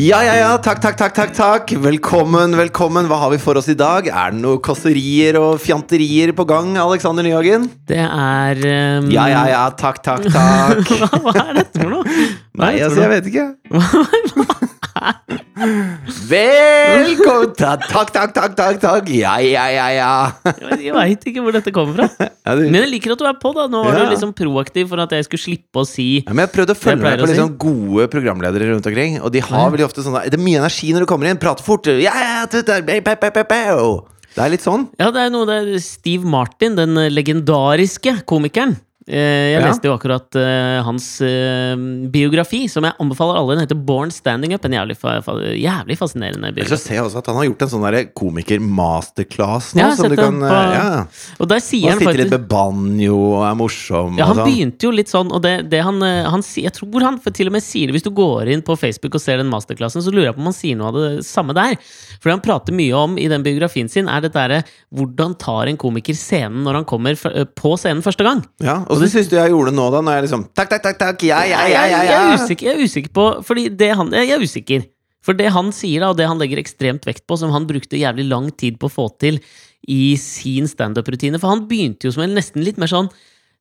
Ja, ja, ja, takk, takk, takk, takk, takk. Velkommen, velkommen. Hva har vi for oss i dag? Er det noe kåserier og fjanterier på gang, Alexander Nyhagen? Det er um... Ja, ja, ja, takk, takk, takk. hva, hva er dette for noe? Nei, er altså, jeg vet ikke. Velkommen Takk, takk, takk, takk, takk. Ja, ja, ja, ja. Jeg, veit ikke hvor dette kommer fra. Men jeg liker at du er på, da. Nå var du liksom proaktiv for at jeg skulle slippe å si ja, men jeg prøvde å følge med på litt sånn liksom gode programledere rundt omkring. Og de har veldig ofte sånn Det er mye energi når du kommer inn. Prater fort. Ja, ja, be- Det er litt sånn. Ja, det er noe det er Steve Martin, den legendariske komikeren. Eh, Jeg leste jo akkurat eh, hans eh, biografi, som jeg anbefaler alle. Den heter Born Standing Up. En jævlig, jævlig fascinerende biografi. Jeg ser også at han har gjort en sånn komiker-masterclass nå. Ja, som du kan, på- ja. Og der sier Han han sitter litt med banjo og er morsom. Ja, han sånn. begynte jo litt sånn, og det, det han, han sier Jeg tror han for til og med sier det Hvis du går inn på Facebook og ser den masterclassen, så lurer jeg på om han sier noe av det samme der. For det han prater mye om i den biografien sin, er dette derre Hvordan tar en komiker scenen når han kommer på scenen første gang? Ja, Og så syns du jeg gjorde det nå, da? Når jeg liksom Takk, takk, takk, takk, ja, ja, ja, ja, Jeg, jeg, er usikker, jeg er usikker på Fordi det han Jeg er usikker. For det han sier, da, og det han legger ekstremt vekt på, som han brukte jævlig lang tid på å få til i sin standup-rutine For han begynte jo som en nesten litt mer sånn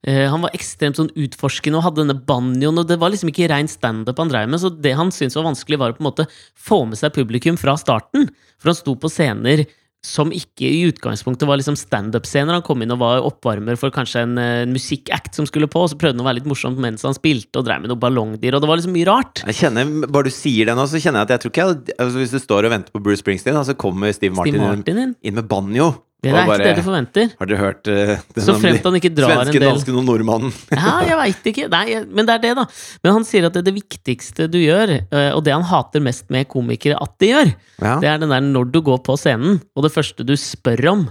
eh, han var ekstremt sånn utforskende og hadde denne banjoen, og det var liksom ikke rein standup han dreiv med, så det han syntes var vanskelig, var å på en måte få med seg publikum fra starten. For han sto på scener som ikke i utgangspunktet var liksom standup-scener. Han kom inn og var oppvarmer for kanskje en en musikkact som skulle på, og så prøvde han å være litt morsom mens han spilte, og drev med noe ballongdyr, og det var liksom mye rart. Jeg kjenner, Bare du sier det nå, så kjenner jeg at jeg tror ikke jeg altså Hvis du står og venter på Bruce Springsteen, da, så kommer Steve Martin, Steve Martin inn. inn med banjo. Det er bare, ikke det du forventer. Har dere hørt uh, Så fremt han ikke drar en Svensken, dansken og nordmannen. Ja, jeg veit ikke. Nei, men det er det, da. Men han sier at det, det viktigste du gjør, uh, og det han hater mest med komikere at de gjør, Ja. det er den der når du går på scenen, og det første du spør om,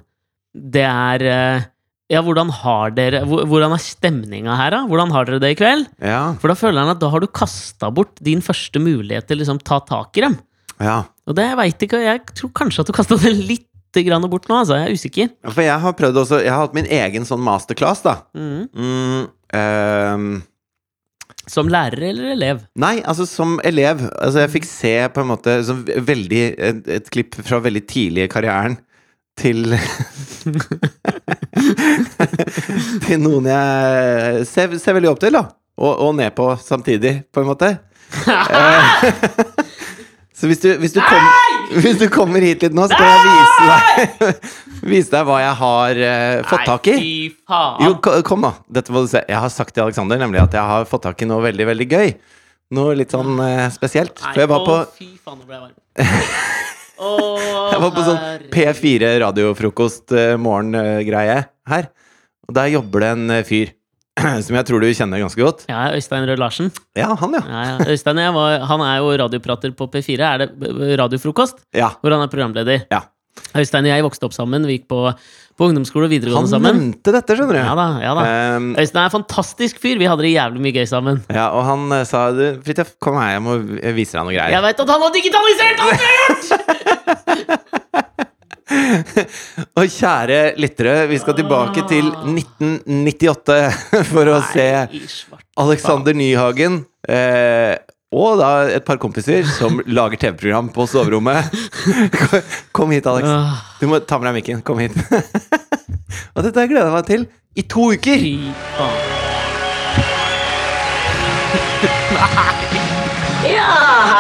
det er uh, Ja, hvordan har dere hvor- Hvordan er stemninga her, da? Hvordan har dere det i kveld? ja, For da føler han at da har du kasta bort din første mulighet til å liksom ta tak i dem. ja. Og det jeg veit ikke, og jeg tror kanskje at du kasta det litt grann bort nå, altså. Jeg er usikker. Ja, For jeg har prøvd også Jeg har hatt min egen sånn masterclass, da. Mm. Mm, ehm, Som lærer eller elev? Nei, altså som elev. Altså jeg fikk se på en måte så veldig, et, et klipp fra veldig tidlig i karrieren til Til noen jeg ser, ser veldig opp til, da. Og, og ned på samtidig, på en måte. Eh, så hvis du, hvis, du kom, hvis du kommer hit litt nå, skal jeg vise deg Vise deg hva jeg har uh, fått tak i. Nei, fy faen. Jo, kom da. Dette må du se. Jeg har sagt til Alexander nemlig at jeg har fått tak i noe veldig, veldig gøy. Noe litt sånn uh, spesielt. Nei, For jeg var på, Å, fy faen, nå ble jeg varm. Jeg var på sånn P4 radiofrokost-morgengreie morgen-greie her. Og der jobber det en eh, fyr som jeg tror du kjenner ganske godt. Ja, Øystein Røe Larsen. Ja, han, ja. Ja, ja. Øystein, var, han er jo radioprater på P4. Er det radiofrokost? Ja, Hvor han er programleder. Ja. Øystein og jeg vokste opp sammen. Vi gikk på, på ungdomsskole og Han videregående sammen. nevnte dette, skjønner du. Ja da, ja da. Um, Øystein er en fantastisk fyr. Vi hadde det jævlig mye gøy sammen. ja, og han uh, sa du, Fridtjof, kom her, jeg må vise deg noe greier. Jeg veit at han har digitalisert alt jeg har gjort! Og kjære lyttere, vi skal tilbake til 1998 for å se. Alexander Nyhagen eh, og da et par kompiser som lager TV-program på soverommet. Kom hit, Alex. Du må ta med deg mikken. Kom hit. og dette har jeg gleda meg til i to uker! Fy faen.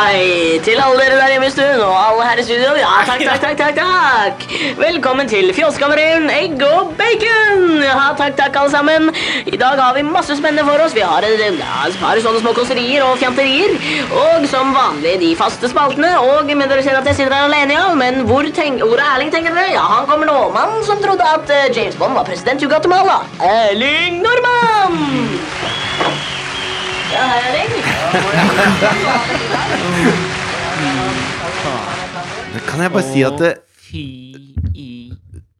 Hei til alle dere der hjemme i stuen og alle her i studio. Ja, takk, takk, takk, takk, takk. Velkommen til Fjåskammeren, egg og bacon. Ja, takk, takk, alle sammen. I dag har vi masse spennende for oss. Vi har en ja, et par sånne små kåserier og fjanterier. Og som vanlig de faste spaltene. Og men dere ser at jeg sitter her alene, ja. Men hvor, tenk, hvor er Erling, tenker dere? Ja, han kommer nå. Mannen som trodde at eh, James Bond var president i Guatemala. Erling Normann. Ja, hei, Erling. Men Kan jeg bare si at det,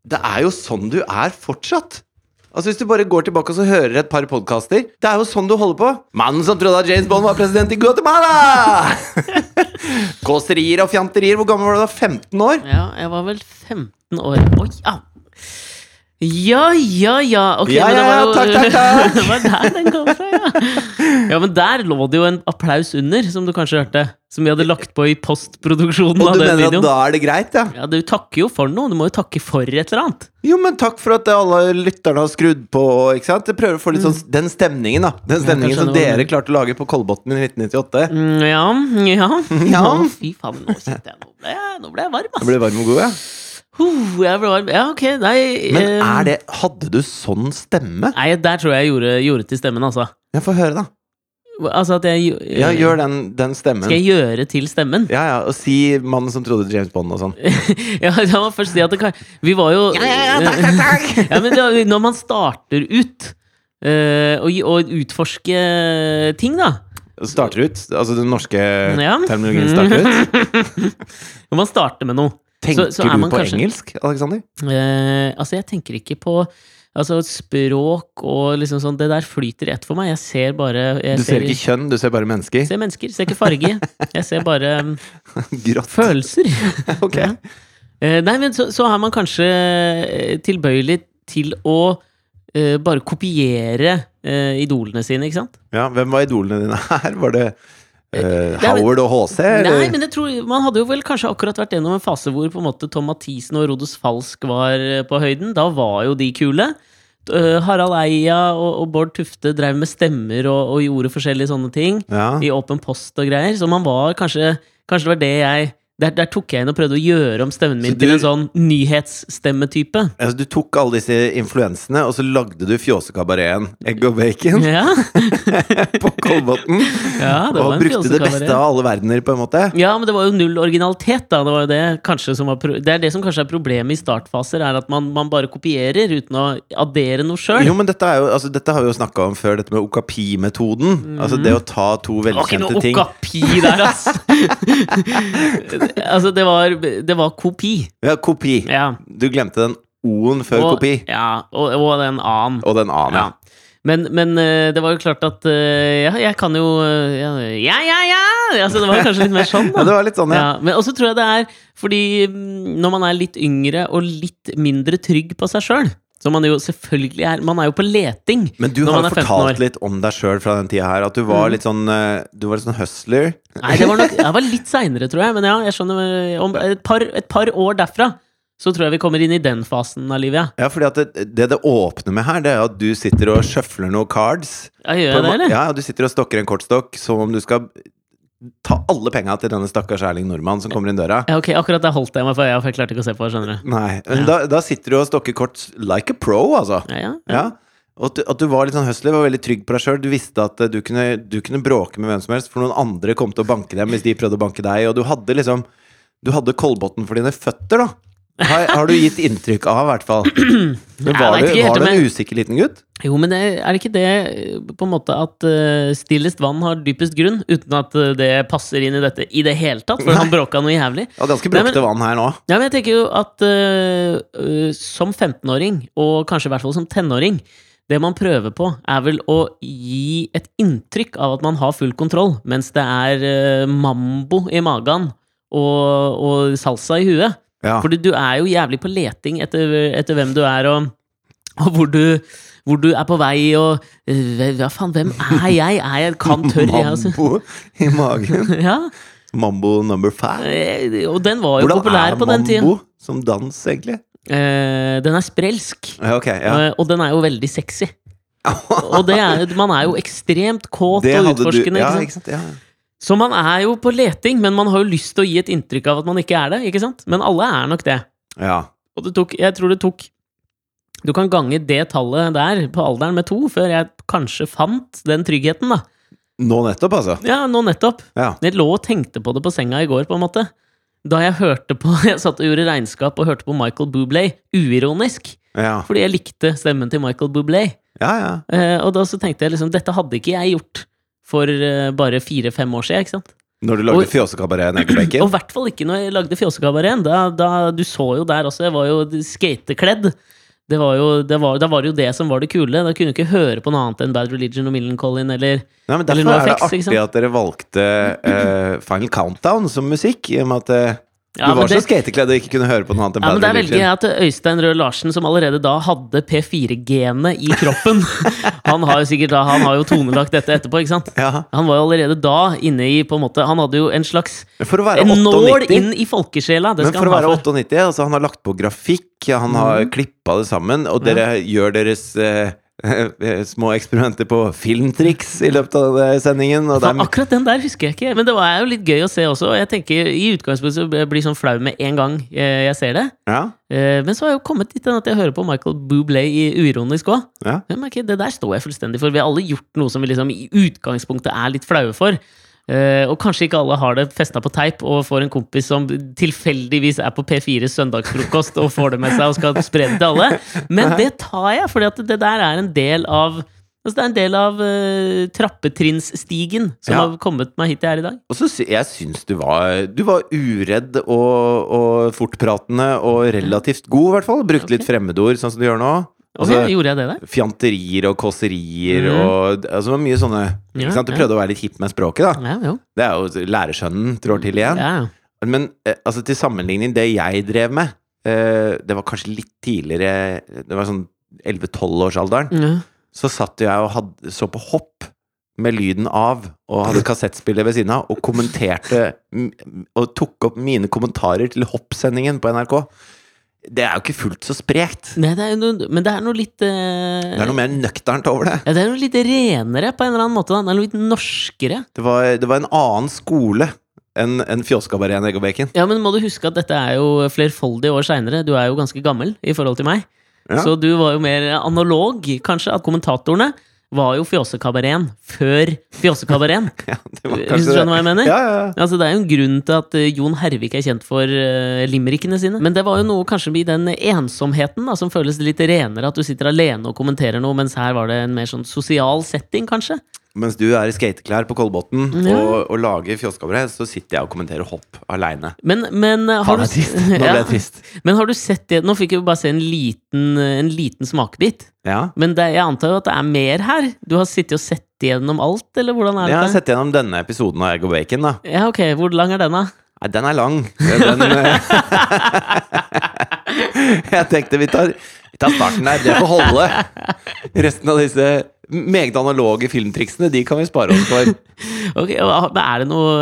det er jo sånn du er fortsatt? Altså Hvis du bare går tilbake og så hører et par podkaster Det er jo sånn du holder på. Mannen som trodde at James Bond var president i Guatemala! Kåserier og fjanterier. Hvor gammel var du da? 15 år? Ja, jeg var vel 15 år. Oi, au! Ja, ja, ja. Okay, Ja, det ja, ja, jo takk, takk, takk. det var der den kom fra, ja. Ja, men der lå det jo en applaus under, som du kanskje hørte. Som vi hadde lagt på i postproduksjonen Og av du den mener at da er det greit, ja? Ja, Du takker jo for noe. Du må jo takke for et eller annet. Jo, men takk for at alle lytterne har skrudd på. Ikke sant? Jeg prøver å få litt sånn den stemningen, da. Den stemningen som du dere mener. klarte å lage på Kolbotn i 1998. Mm, ja, ja. Ja. Fy faen, nå sitter jeg Nå ble jeg, nå ble jeg varm, Du Nå ble varm og god, ja? Huh, jeg ble varm. Ja, ok, nei Men eh, er det Hadde du sånn stemme? Nei, der tror jeg jeg gjorde, gjorde til stemmen, altså. Ja, få høre, da. Altså at jeg Ja, gjør den, den stemmen. Skal jeg gjøre til stemmen? Ja, ja, og si 'mannen som trodde James Bond' og sånn. Ja, la meg først si at det kan Vi var jo Ja, men det, når man starter ut eh, og, og utforske ting, da Starter ut. Altså den norske Ja. terminologien starter ut. Når man starter med noe Tenker så er du på kanskje- engelsk, Alexander? eh, Altså, jeg tenker ikke på Altså, språk og liksom sånn Det der flyter i ett for meg. Jeg ser bare jeg Du ser ikke kjønn, du ser bare mennesker. ser mennesker. Ser ikke farge. Jeg ser bare um, Grått. følelser. Ok. Ja. Eh, nei, men så, så er man kanskje eh, tilbøyelig til å eh, bare kopiere eh, idolene sine, ikke sant? Ja, hvem var idolene dine her? Var det er- Howard og HC? eller? Nei, men jeg tror Man hadde jo vel kanskje akkurat vært gjennom en fase hvor på en måte Tom Mathisen og Rodos Falsk var eh, på høyden. Da var jo de kule. Uh, Harald Eia og, og Bård Tufte drev med stemmer og, og gjorde forskjellige sånne ting. Ja. I åpen post og greier. Så man var kanskje Kanskje det var det jeg der, der tok jeg inn og prøvde å gjøre om stemmen min du, til en sånn nyhetsstemmetype. Altså, du tok alle disse influensene, og så lagde du Fjåsekabareten Egg og bacon Ja, på Kolbotn. ja og brukte det beste av alle verdener, på en måte. Ja, men det var jo null originalitet, da. Det, det, som var det er det som kanskje er problemet i startfaser, er at man, man bare kopierer uten å addere noe sjøl. Jo, men dette, er jo, altså, dette har vi jo snakka om før, dette med okapi-metoden. Altså det å ta to Det var ikke velkjente noe ting okapi der, ass! altså, det var, det var kopi. Ja, kopi. Ja. Du glemte den O-en før Og, kopi. ja, og, og den A-en. Og den A-en, ja. Ja. Men, men eh, det var jo klart at eh, ja, jeg kan jo eh, Ja, ja, ja! ja. Altså, det var kanskje litt mer sånn, da. Ja, det var litt sånn, ja. Ja, men også tror jeg det er fordi mm, når man er litt yngre og litt mindre trygg på seg sjøl, som man jo selvfølgelig er Man er jo på leting. Men du har man 15 fortalt litt om deg sjøl fra den tida her. At du var Mm. litt sånn eh, Du var litt sånn hustler. Nei, det var nok Jeg var litt seinere, tror jeg. Men ja, jeg skjønner eh, Om et par, et par år derfra så tror jeg vi kommer inn i den fasen av livet, ja. Ja, fordi det, det det åpner med her, det er at du sitter og sjøfler noen cards. ja gjør jeg det, eller? Ja, du sitter og stokker en kortstokk som om du skal ta alle penga til denne stakkars Erling Nordmann som kommer inn døra. Ja, ok, Akkurat der holdt jeg meg, for jeg, klarte ikke å se på. skjønner du Nei, men da, da sitter du og stokker kort like a pro, altså. Ja, ja, ja. Ja. Og at du, at du var litt sånn høstlig var veldig trygg på deg sjøl. Du visste at du kunne, du kunne bråke med hvem som helst, for noen andre kom til å banke dem hvis de prøvde å banke deg. Og du hadde liksom Du hadde Kolbotn for dine føtter, da. Har, har du gitt inntrykk av, i hvert fall. Men var vet du, var du en usikker liten gutt? Jo, men det, er det ikke det på en måte at uh, stillest vann har dypest grunn, uten at eh, det passer inn i dette i det hele tatt? For han bråka noe jævlig. Ja, ganske Nei, bråkete vann her nå. Ja, men jeg tenker jo at eh, som 15-åring, og kanskje i hvert fall som tenåring, det man prøver på, er vel å gi et inntrykk av at man har full kontroll, mens det er mambo i magen og, og salsa i huet. Ja. Fordi du er jo jævlig på leting etter, etter hvem du er, og, og hvor, du, hvor du er på vei, og eh, Hva faen, hvem er jeg? Er jeg kan tørr? Jeg, altså. Mambo i magen. Ja, Mambo number five. eh, og den var jo Hvordan populær på den tiden. Hvordan er mambo som dans, egentlig? Eh, den er sprelsk. Okay, ja. Eh, og den er jo veldig sexy. Og det er, man er jo ekstremt kåt Det og utforskende. du. Ja, ikke sant? ikke sant? Ja. Så man er jo på leting, men man har jo lyst til å gi et inntrykk av at man ikke er det. ikke sant? Men alle er nok det. ja. Og det tok, jeg tror det tok Du kan gange det tallet der på alderen med to, før jeg kanskje fant den tryggheten, da. Nå nettopp, altså. Ja, nå nettopp. Ja. Jeg lå og tenkte på det på senga i går, på en måte. Da jeg hørte på Jeg satt og gjorde regnskap og hørte på Michael Bublé uironisk. Ja, Fordi jeg likte stemmen til Michael Bublé. ja. ja. Eh, og da så tenkte jeg liksom Dette hadde ikke jeg gjort for eh, bare fire-fem år siden. ikke sant? Når du lagde Fjåsekabareten Og i hvert fall ikke når jeg lagde Fjåsekabareten. Da, da, du så jo der også, jeg var jo skatekledd. Det var jo, det var, det var jo det som var det kule. Da kunne du ikke høre på noe annet enn Bad Religion og Millencolin eller Nei, men eller Derfor er det artig at dere valgte uh, Final Countdown som musikk, i og med at eh, Ja, du var så det- skatekledd og ikke kunne høre på noe annet enn Ja, men Der velger jeg at Øystein Røe Larsen, som allerede da hadde P4-genet i kroppen Han har jo sikkert da, han har jo tonelagt dette etterpå, ikke sant? Ja. Han var jo allerede da inne i på en måte Han hadde jo en slags En nål inn i folkesjela. Det Men skal for å være 98, altså han har lagt på grafikk, han har mm. klippa det sammen, og dere gjør deres eh, små eksperimenter på filmtriks i løpet av sendingen. Er, akkurat den der husker jeg ikke, men det var jo litt gøy å se også. Jeg tenker I utgangspunktet så blir jeg sånn flau med en gang jeg, jeg ser det. ja, Eh, Men så har jeg jo kommet dit at jeg hører på Michael Bublé i uironisk òg. ja. Det der står jeg fullstendig for. Vi har alle gjort noe som vi liksom i utgangspunktet er litt flaue for. Eh, og kanskje ikke alle har det festa på teip og får en kompis som tilfeldigvis er på P4s søndagsfrokost og får det med seg og skal spre det til alle. Men det tar jeg, for det der er en del av Altså det er en del av uh, trappetrinnsstigen som Ja. har kommet meg hit jeg er i dag. Og så jeg syns du var Du var uredd og, og fortpratende og relativt god, i hvert fall. Brukte litt fremmedord, sånn som du gjør nå. Ok, okay, gjorde jeg det der? Fjanterier og kåserier Mm. og altså, mye sånne Ja, ikke sant? Du ja. prøvde å være litt hipp med språket, da. Ja, jo. Det er jo lærerskjønnen trår til igjen. Ja, ja. Men eh, altså, til sammenligning, det jeg drev med eh, Det var kanskje litt tidligere Det var sånn 11-12-årsalderen. Ja. Så satt jeg og hadde, så på hopp med lyden av, og hadde kassettspiller ved siden av, og kommenterte Og tok opp mine kommentarer til hoppsendingen på NRK. Det er jo ikke fullt så sprekt. Nei, det er noe, men det er noe litt eh, Det er noe mer nøkternt over det. Ja, det er noe litt renere på en eller annen måte. Da. Det er noe litt norskere. Det var, det var en annen skole enn en Fjoskabareten Egg og Bacon. Ja, men må du huske at dette er jo flerfoldige år seinere. Du er jo ganske gammel i forhold til meg. Ja. Så du var jo mer analog, kanskje, at kommentatorene var jo Fjåsekabareten før Fjåsekabareten. Ja, Hvis du skjønner hva jeg mener? Ja, ja, ja. Altså, det er jo en grunn til at eh, Jon Hervik er kjent for uh, limerickene sine. Men det var jo noe kanskje i den ensomheten da, som føles litt renere. At du sitter alene og kommenterer noe, mens her var det en mer sånn sosial setting, kanskje. Mens du er i skateklær på Kolbotn Ja. og, og lager fjoskabarett, så sitter jeg og kommenterer hopp aleine. Men, men eh, har du trist. Nå ble Ja. jeg trist. Men har du sett det? Nå fikk vi bare se en liten, en liten smakebit. Ja. Men det, jeg antar jo at det er mer her? Du har sittet og sett gjennom alt, eller hvordan er det? Jeg har sett gjennom denne episoden av Egg og Bacon, da. Ja, ok, Hvor lang er den, da? Nei, den er lang. Den, eh, jeg tenkte vi tar, vi tar starten der. Det får holde. Resten av disse meget analoge filmtriksene, de kan vi spare oss for. Ok, Men er det noe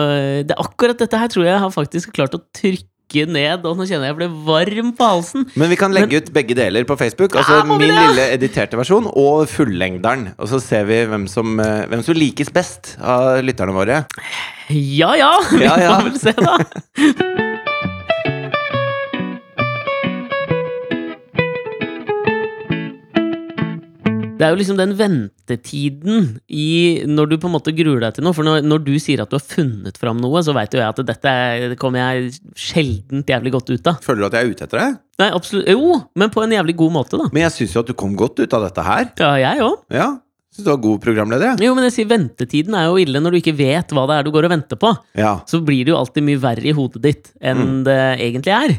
det er Akkurat dette her tror jeg har faktisk klart å trykke ned, og nå kjenner jeg jeg ble varm på halsen. Men vi kan legge ut begge deler på Facebook. Altså Ja, min det? lille editerte versjon og fullengderen. Og så ser vi hvem som, eh, hvem som likes best av lytterne våre. Ja ja! Vi Ja, ja. får vel se, da. Det er jo liksom den ventetiden i når du på en måte gruer deg til noe. For når, når du sier at du har funnet fram noe, så veit jo jeg at dette er- det kommer jeg sjeldent jævlig godt ut av. Føler du at jeg er ute etter deg? Nei, absolutt Jo, men på en jævlig god måte, da. Men jeg syns jo at du kom godt ut av dette her. Ja, jeg òg. Ja, Syns du var god programleder, jeg. Jo, men jeg sier ventetiden er jo ille når du ikke vet hva det er du går og venter på. Ja. Så blir det jo alltid mye verre i hodet ditt enn det egentlig er.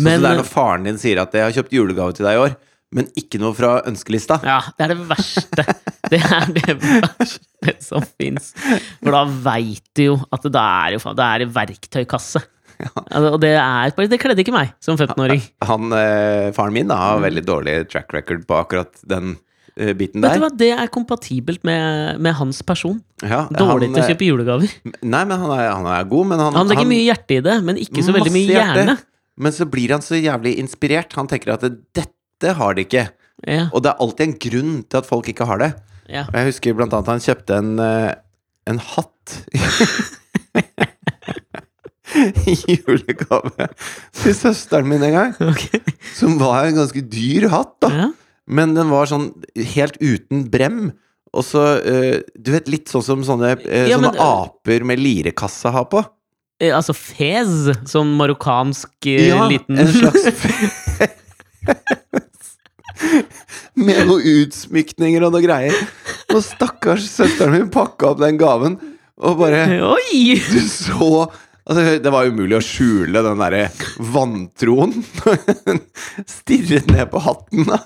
Sånn som det er når faren din sier at 'jeg har kjøpt julegave til deg i år', men ikke noe fra ønskelista. Ja, det er det verste. Det er det verste som fins. For da veit du jo at det er jo faen, det er verktøykasse. Altså, og det er Det kledde ikke meg som 15-åring. Han, eh, faren min da, har veldig dårlig track record på akkurat den biten der. Vet du hva, Det er kompatibelt med, med hans person. Ja, Dårlig han, til å eh, kjøpe julegaver. Nei, men han er, han er god, men han Han legger mye hjerte i det, men ikke så veldig masse hjerne. hjerte. Men så blir han så jævlig inspirert. Han tenker at dette har de ikke. Ja, Og det er alltid en grunn til at folk ikke har det. ja. Og jeg husker blant annet han kjøpte en, eh, en hatt i julegave til søsteren min en gang. Okay. Som var en ganske dyr hatt, da. Ja. Men den var sånn helt uten brem. Og så eh, Du vet, litt sånn som sånne, eh, Ja, men, aper med lirekasse har på. Altså fez, som marokkansk ja, liten en slags Med noen utsmykninger og noe greier. Og stakkars søsteren min pakka opp den gaven, og bare Oi! Du så Altså, det var umulig å skjule den derre vantroen. Stirret ned på hatten, da.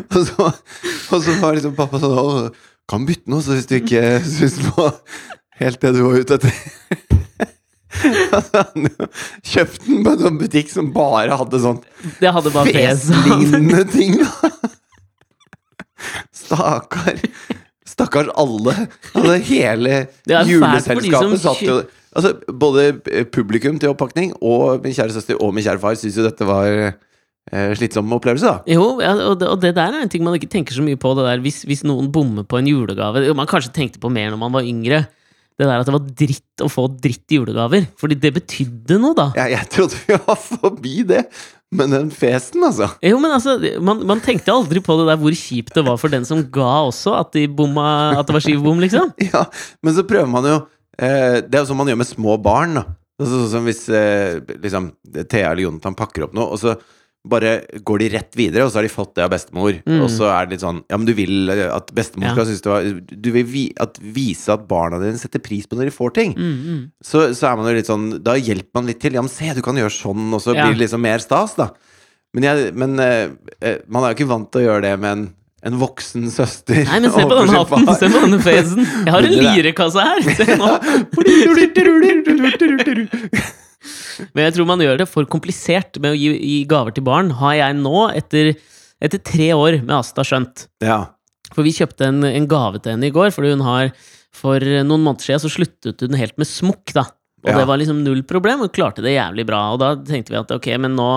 Og så, og så var liksom pappa sånn Å, kan bytte noe, så hvis du ikke syns på helt det du var ute etter. Så hadde han jo kjøpt den på en sånn butikk som bare hadde sånn Det hadde bare fes. feslignende ting, da. Stakkar. Stakkars alle. Altså hele juleselskapet satt jo Altså, både publikum til oppakning og min kjære søster og min kjære far syntes jo dette var eh, slitsom opplevelse, da. Jo, ja, og, det, og det der er en ting man ikke tenker så mye på. Hvis, hvis noen bommer på en julegave Man kanskje tenkte på mer når man var yngre. Det der at det var dritt å få dritt i julegaver. Fordi det betydde noe, da. Jeg, jeg trodde vi var forbi det, men den festen, altså. Jo, men altså, man, man tenkte aldri på det der hvor kjipt det var for den som ga også, at, de bomma, at det var skivbom, liksom. Ja, men så prøver man jo eh, Det er jo sånn man gjør med små barn. da Altså, Sånn som hvis eh, liksom, Thea eller Jonathan pakker opp noe, og så bare går de rett videre, og så har de fått det av bestemor. Og så er det litt sånn Ja, men du vil eh, at bestemor Mm. Ja. skal synes det var Du vil vi, at, vise at barna dine setter pris på når de får ting. Mm, Så, så er man jo litt sånn Da hjelper man litt til. Ja, men se, du kan gjøre sånn, og så Ja. blir det liksom mer stas, da. Men, jeg, men eh, man er jo ikke vant til å gjøre det med en, en voksen søster. Nei, men se på den hatten! Se på denne fesen! Jeg har en lirekasse her! Se nå! Men jeg tror man gjør det for komplisert med å gi, gi gaver til barn, har jeg nå, etter, etter tre år med Asta, skjønt. Ja. For vi kjøpte en, en gave til henne i går, fordi hun har For noen måneder siden så sluttet hun helt med smokk, da. Og Ja. det var liksom null problem, hun klarte det jævlig bra. Og da tenkte vi at ok, men nå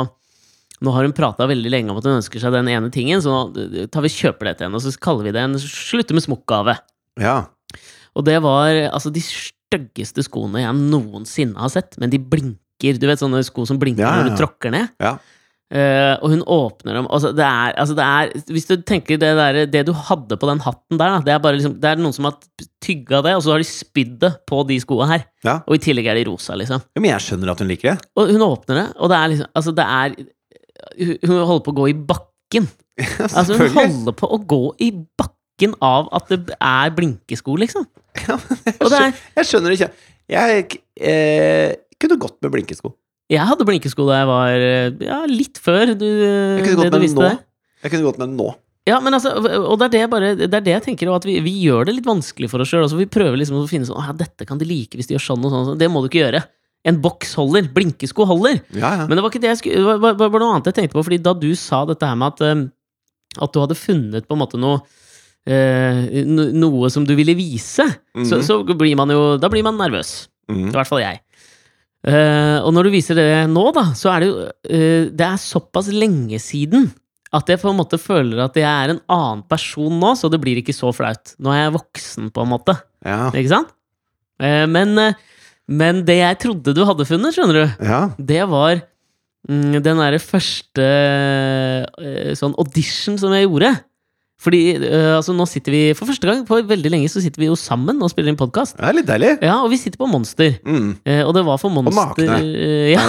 nå har hun prata veldig lenge om at hun ønsker seg den ene tingen, så nå tar vi kjøper det til henne, og så kaller vi det en slutte med smokk-gave. ja. Og det var altså de styggeste skoene jeg noensinne har sett, men de blinker. Du vet sånne sko som blinker Ja, ja, når du tråkker ned? Ja. Uh, og hun åpner dem altså det, er, altså det er Hvis du tenker det der, Det du hadde på den hatten der, da, det er bare liksom Det er noen som har tygga det, og så har de spydd det på de skoa her. Ja. Og i tillegg er de rosa, liksom. ja. Men jeg skjønner at hun liker det. Og hun åpner det, og det er liksom Altså, det er Hun holder på å gå i bakken. Altså, hun holder på å gå i bakken av at det er blinkesko, liksom. Ja, jeg, Og det er- skjønner, jeg skjønner ikke. Jeg eh, kunne gått med blinkesko. Jeg hadde blinkesko da jeg var eh, ja, litt før du, Jeg kunne det gått du med visste nå. Jeg kunne gått med den nå. Ja, men altså, og det er det, bare, det er det jeg tenker, at vi, vi gjør det litt vanskelig for oss sjøl. Altså, vi prøver liksom å finne sånn «Å, dette kan de like hvis de gjør sånn og sånn. sånn». Det må du ikke gjøre. En boks holder. Blinkesko holder. Ja, ja. Men det var ikke det jeg skulle Det var, var, var noe annet jeg tenkte på, fordi da du sa dette her med at, eh, at du hadde funnet på en måte noe eh, Noe som du ville vise, så, Mhm. så blir man jo Da blir man nervøs. Mm. I hvert fall jeg. Eh, og når du viser det nå, da, så er det jo eh, Det er såpass lenge siden at jeg på en måte føler at jeg er en annen person nå, så det blir ikke så flaut. Nå er jeg voksen, på en måte. ja. Ikke sant? Eh, men, eh, men det jeg trodde du hadde funnet, skjønner du, ja. det var mm, den derre første eh, sånn audition som jeg gjorde. Fordi uh, altså, nå sitter vi For første gang på veldig lenge så sitter vi jo sammen og spiller inn podkast. Er litt deilig. Ja, og vi sitter på Monster. Mm. Uh, og det var for Monster nakne. Uh, ja,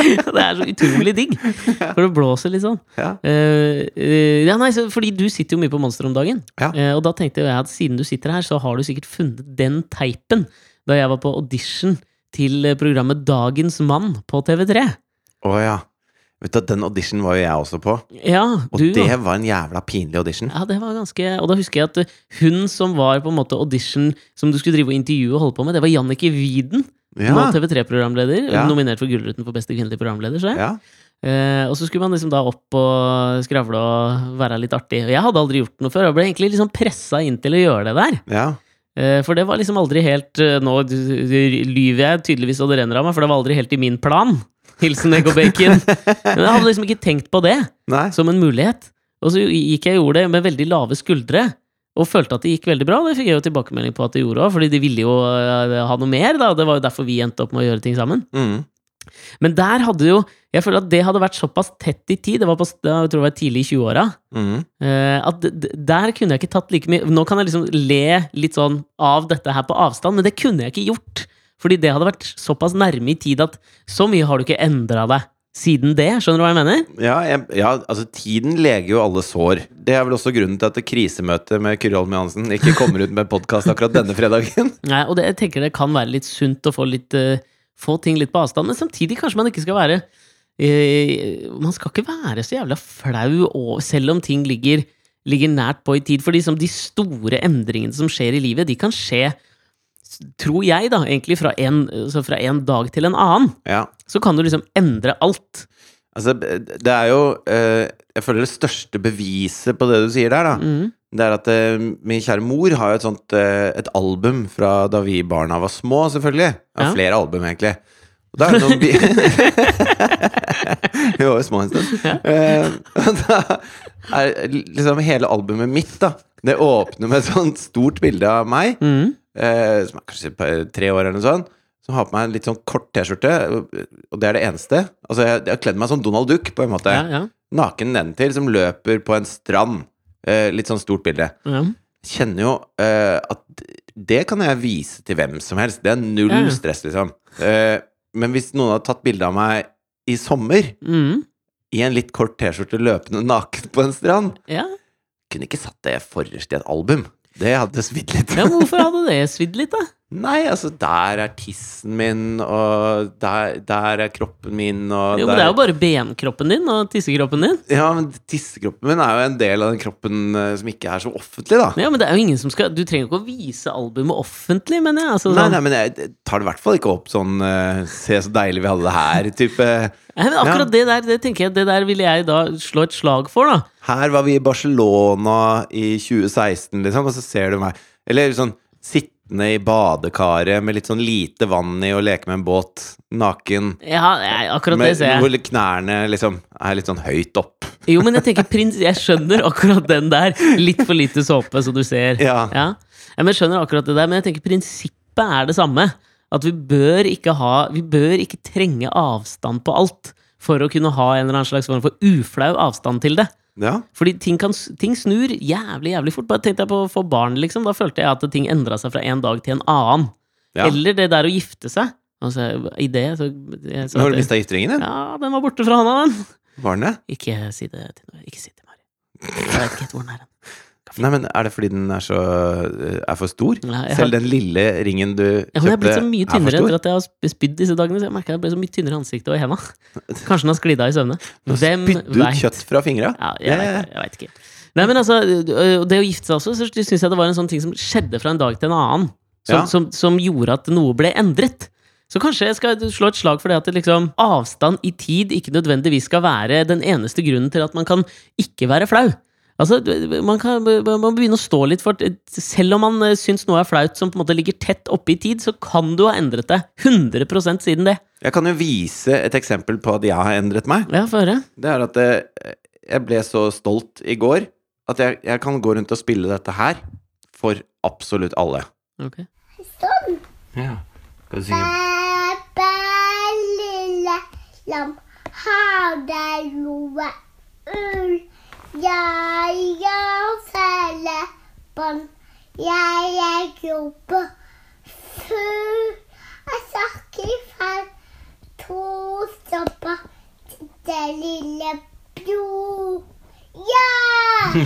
det er så utrolig digg. For det blåser litt sånn. Ja. Eh, eh, ja, nei, så, fordi du sitter jo mye på Monster om dagen. Ja. Eh, og da tenkte jeg at siden du sitter her, så har du sikkert funnet den teipen da jeg var på audition til eh, programmet Dagens Mann på TV3. Å ja. Vet du, Den auditionen var jo jeg også på, Ja, og du det var en jævla pinlig audition. Ja, det var ganske Og da husker jeg at eh, hun som var på en måte audition som du skulle drive og intervjue og holde på med, det var Jannicke Wieden. Ja. Nå TV3-programleder. Ja. Nominert for Gullruten for beste kvinnelige programleder. Så ja. Eh, og så skulle man liksom da opp og skravle og være litt artig. Og jeg hadde aldri gjort noe før. Jeg ble egentlig liksom pressa inn til å gjøre det der. ja. Eh, for det var liksom aldri helt eh, Nå lyver jeg tydeligvis og det renner av meg, for det var aldri helt i min plan. Hilsen Egg og bacon. Men jeg hadde liksom ikke tenkt på det Nei. som en mulighet. Og så gikk jeg og gjorde det med veldig lave skuldre. Og følte at det gikk veldig bra. Det fikk jeg jo tilbakemelding på at det gjorde òg, fordi de ville jo eh, ha noe mer. da Det var jo derfor vi endte opp med å gjøre ting sammen. Mm. Men der hadde jo Jeg føler at det hadde vært såpass tett i tid, det var på, jeg tror det var tidlig i 20-åra, Mm. eh, at der kunne jeg ikke tatt like mye Nå kan jeg liksom le litt sånn av dette her på avstand, men det kunne jeg ikke gjort. Fordi det hadde vært såpass nærme i tid at så mye har du ikke endra deg siden det. Skjønner du hva jeg mener? Ja, jeg, ja, altså tiden leger jo alle sår. Det er vel også grunnen til at det krisemøtet med Kyrre Holm Johansen ikke kommer ut med podkast akkurat denne fredagen. Nei, og det, jeg tenker det kan være litt sunt å få, litt, uh, få ting litt på avstand, men samtidig kanskje man ikke skal være uh, Man skal ikke være så jævla flau og, selv om ting ligger, ligger nært på i tid. For liksom de store endringene som skjer i livet, de kan skje tror jeg, da, egentlig fra en, så fra en dag til en annen, Ja. så kan du liksom endre alt. Altså, det er jo eh, Jeg føler det største beviset på det du sier der, da. Mm. Det er at eh, min kjære mor har jo et sånt eh, Et album fra da vi barna var små, selvfølgelig. Ja. Flere album, egentlig. Og da er det noen Vi var jo små en stund. Og da er liksom hele albumet mitt, da Det åpner med et sånt stort bilde av meg, Mm. Eh, som er kanskje tre år eller noe sånt. Som har på meg en litt sånn kort T-skjorte, og det er det eneste. Altså, jeg, jeg har kledd meg som Donald Duck, på en måte. Ja, ja, Naken nedentil, som løper på en strand. Eh, litt sånn stort bilde. ja. Kjenner jo eh, at det kan jeg vise til hvem som helst. Det er null Ja. stress, liksom. Eh, men hvis noen hadde tatt bilde av meg i sommer, Mm. i en litt kort T-skjorte løpende naken på en strand, ja. kunne ikke satt det forrest i et album. Det hadde svidd litt. Ja, hvorfor hadde det svidd litt, da? Nei, altså, der er tissen min, og der, der er kroppen min, og Jo, der men Det er jo bare benkroppen din og tissekroppen din. Ja, men tissekroppen min er jo en del av den kroppen eh, som ikke er så offentlig, da. Ja, men det er jo ingen som skal Du trenger ikke å vise albumet offentlig, mener jeg. Altså, Nei, sånn. nei, men jeg tar det i hvert fall ikke opp sånn uh, Se så deilig vi hadde det her-type. Nei, men akkurat det der det tenker jeg, det der ville jeg da slå et slag for, da. Her var vi i Barcelona i 2016, liksom, og så ser du meg Eller sånn sittende i badekaret med litt sånn lite vann i og leke med en båt, naken. Ja, akkurat det ser jeg. hvor knærne liksom er litt sånn høyt opp. Jo, men jeg tenker prins Jeg skjønner akkurat den der. Litt for lite såpe, så du ser. Ja. Ja. Ja, men jeg skjønner akkurat det der, men jeg tenker prinsippet er det samme. At vi bør ikke ha Vi bør ikke trenge avstand på alt for å kunne ha en eller annen slags form for uflau avstand til det. Ja. Fordi ting, kan, ting snur jævlig jævlig fort. Bare tenkte jeg på å få barn, liksom. Da følte jeg at ting endra seg fra en dag til en annen. ja. Eller det der å gifte seg. Altså, I det så, jeg, så har du mista gifteringen din? Ja, den var borte fra handa, den. Var den det? Ikke si det til noen. Ikke si det til Mari. Jeg vet ikke helt hvor den er. Nei, men er det fordi den er så eh, er for stor? Nei, har- Selv den lille ringen du Ja, Jeg er blitt så mye er tynnere etter at jeg har sp- spydd disse dagene. Så jeg merker jeg ble så mye tynnere i ansiktet og i henda. Kanskje den har sklidd av i søvne. Hvem spydde ut veit? kjøtt fra fingra? Ja, jeg jeg, vet jeg veit ikke. Nei, men altså, øh, det å gifte seg også, så syns jeg det var en sånn ting som skjedde fra en dag til en annen. Som, Ja. som, som gjorde at noe ble endret. Så kanskje jeg skal slå et slag for det at det liksom, avstand i tid ikke nødvendigvis skal være den eneste grunnen til at man kan ikke være flau. Altså, man kan man må begynne å stå litt for Selv om man øh, syns noe er flaut som på en måte ligger tett oppe i tid, så kan du ha endret det 100% siden det. Jeg kan jo vise et eksempel på at jeg har endret meg. Ja, for høre. Det er at eh, jeg ble så stolt i går at jeg, jeg kan gå rundt og spille dette her for absolutt alle. Ok. Ja. Skal du synge? Bæ, lille lam, har deg noe ull? Jeg er fellebånd, jeg er grope full. Jeg snakker feil to stopper, til det lille bro. Ja!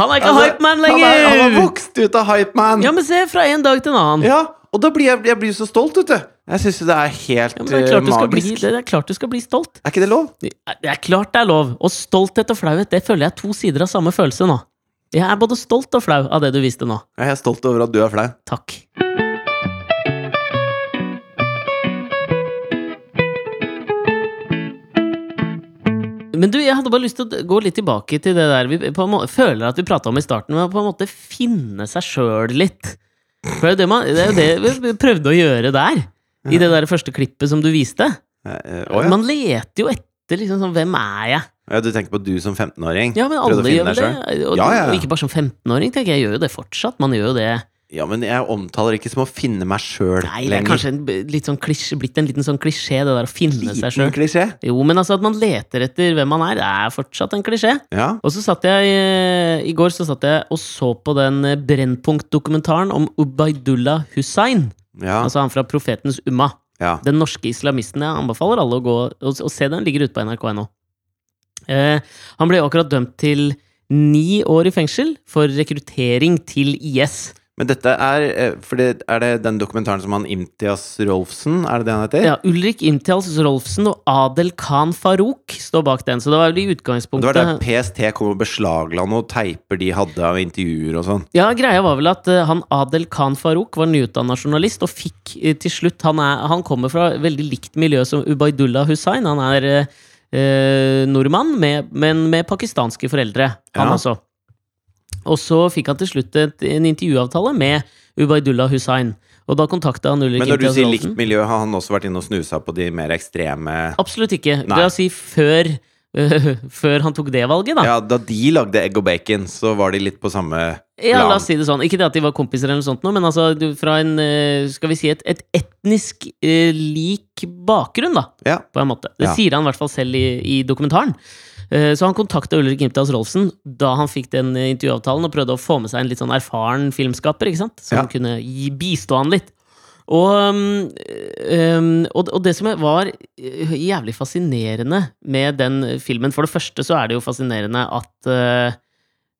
Han er ikke Altså, hypeman Han, er, lenger! han har vokst ut av hypeman! Ja, men se, fra en dag til en annen. Ja, og da blir jeg, jeg blir så stolt, vet du. Jeg syns det er helt Ja, det, er klart du skal bli, magisk. det er klart du skal bli stolt. Er ikke det lov? Det er klart det er lov. Og stolthet og flauhet det føler jeg er to sider av samme følelse nå. Jeg er både stolt og flau av det du visste nå. Jeg er stolt over at du er flau. Takk. Men du, jeg hadde bare lyst til å gå litt tilbake til det der vi måte, føler at vi prata om i starten, med å på en måte finne seg sjøl litt. For det er jo det, man, det er jo det vi prøvde å gjøre der. I det der første klippet som du viste. Ja. Man leter jo etter liksom sånn Hvem er jeg? ja. Du tenker på du som 15-åring? Ja, men alle gjør det. Og, Ja, ja, og ikke bare som 15-åring, tenker jeg. Jeg gjør jo det fortsatt. Man gjør jo det Ja, men jeg omtaler ikke som å finne meg sjøl Nei, det er kanskje en, sånn klisjé, blitt en liten sånn klisjé, det der å finne seg Liten sjøl. klisjé. Jo, men altså at man leter etter hvem man er, det er fortsatt en klisjé. Ja. Og så satt jeg eh, I går så satt jeg og så på den Brennpunkt-dokumentaren om Ubaydullah Hussain. Ja. Altså han fra Profetens Umma. ja. Den norske islamisten. Jeg anbefaler alle å gå og, og se den. Ligger ute på nrk.no. Eh, han ble akkurat dømt til ni år i fengsel for rekruttering til IS. Men dette er eh, For det, er det den dokumentaren som han Imtias Rolfsen, er det det han heter? Ja, Ulrik Imtias Rolfsen og Adel Khan Farouk står bak den, så det var vel i Det var der PST kom og beslagla noen teiper de hadde av intervjuer og sånn. Ja, greia var vel at eh, han Adel Khan Farouk var nyutdanna journalist, og fikk eh, til slutt han, er, han kommer fra veldig likt miljø som Ubaydullah Hussain. Han er eh, nordmann, med, men med pakistanske foreldre, han Ja. også. Og så fikk han til slutt et, en intervjuavtale med Ubaydullah Hussain. Og da kontakta han Ulrik Men når du sier likt miljø, har han også vært inne og snusa på de mer ekstreme Absolutt ikke. Nei. La oss si før, før han tok det valget, da. Ja, da de lagde egg og bacon, så var de litt på samme plan. Ja, la oss si det sånn. Ikke det at de var kompiser, eller noe sånt, men altså fra en eh, Skal vi si et, et etnisk uh, lik bakgrunn, da, Ja. på en måte. Det Ja. sier han i hvert fall selv i, i dokumentaren. Eh, Så han kontakta Ulrik Gimtas Rolfsen da han fikk den eh, intervjuavtalen, og prøvde å få med seg en litt sånn erfaren filmskaper, ikke sant? som Ja. kunne bistå han litt. Og, um, og, det som var jævlig fascinerende med den filmen For det første så er det jo fascinerende at,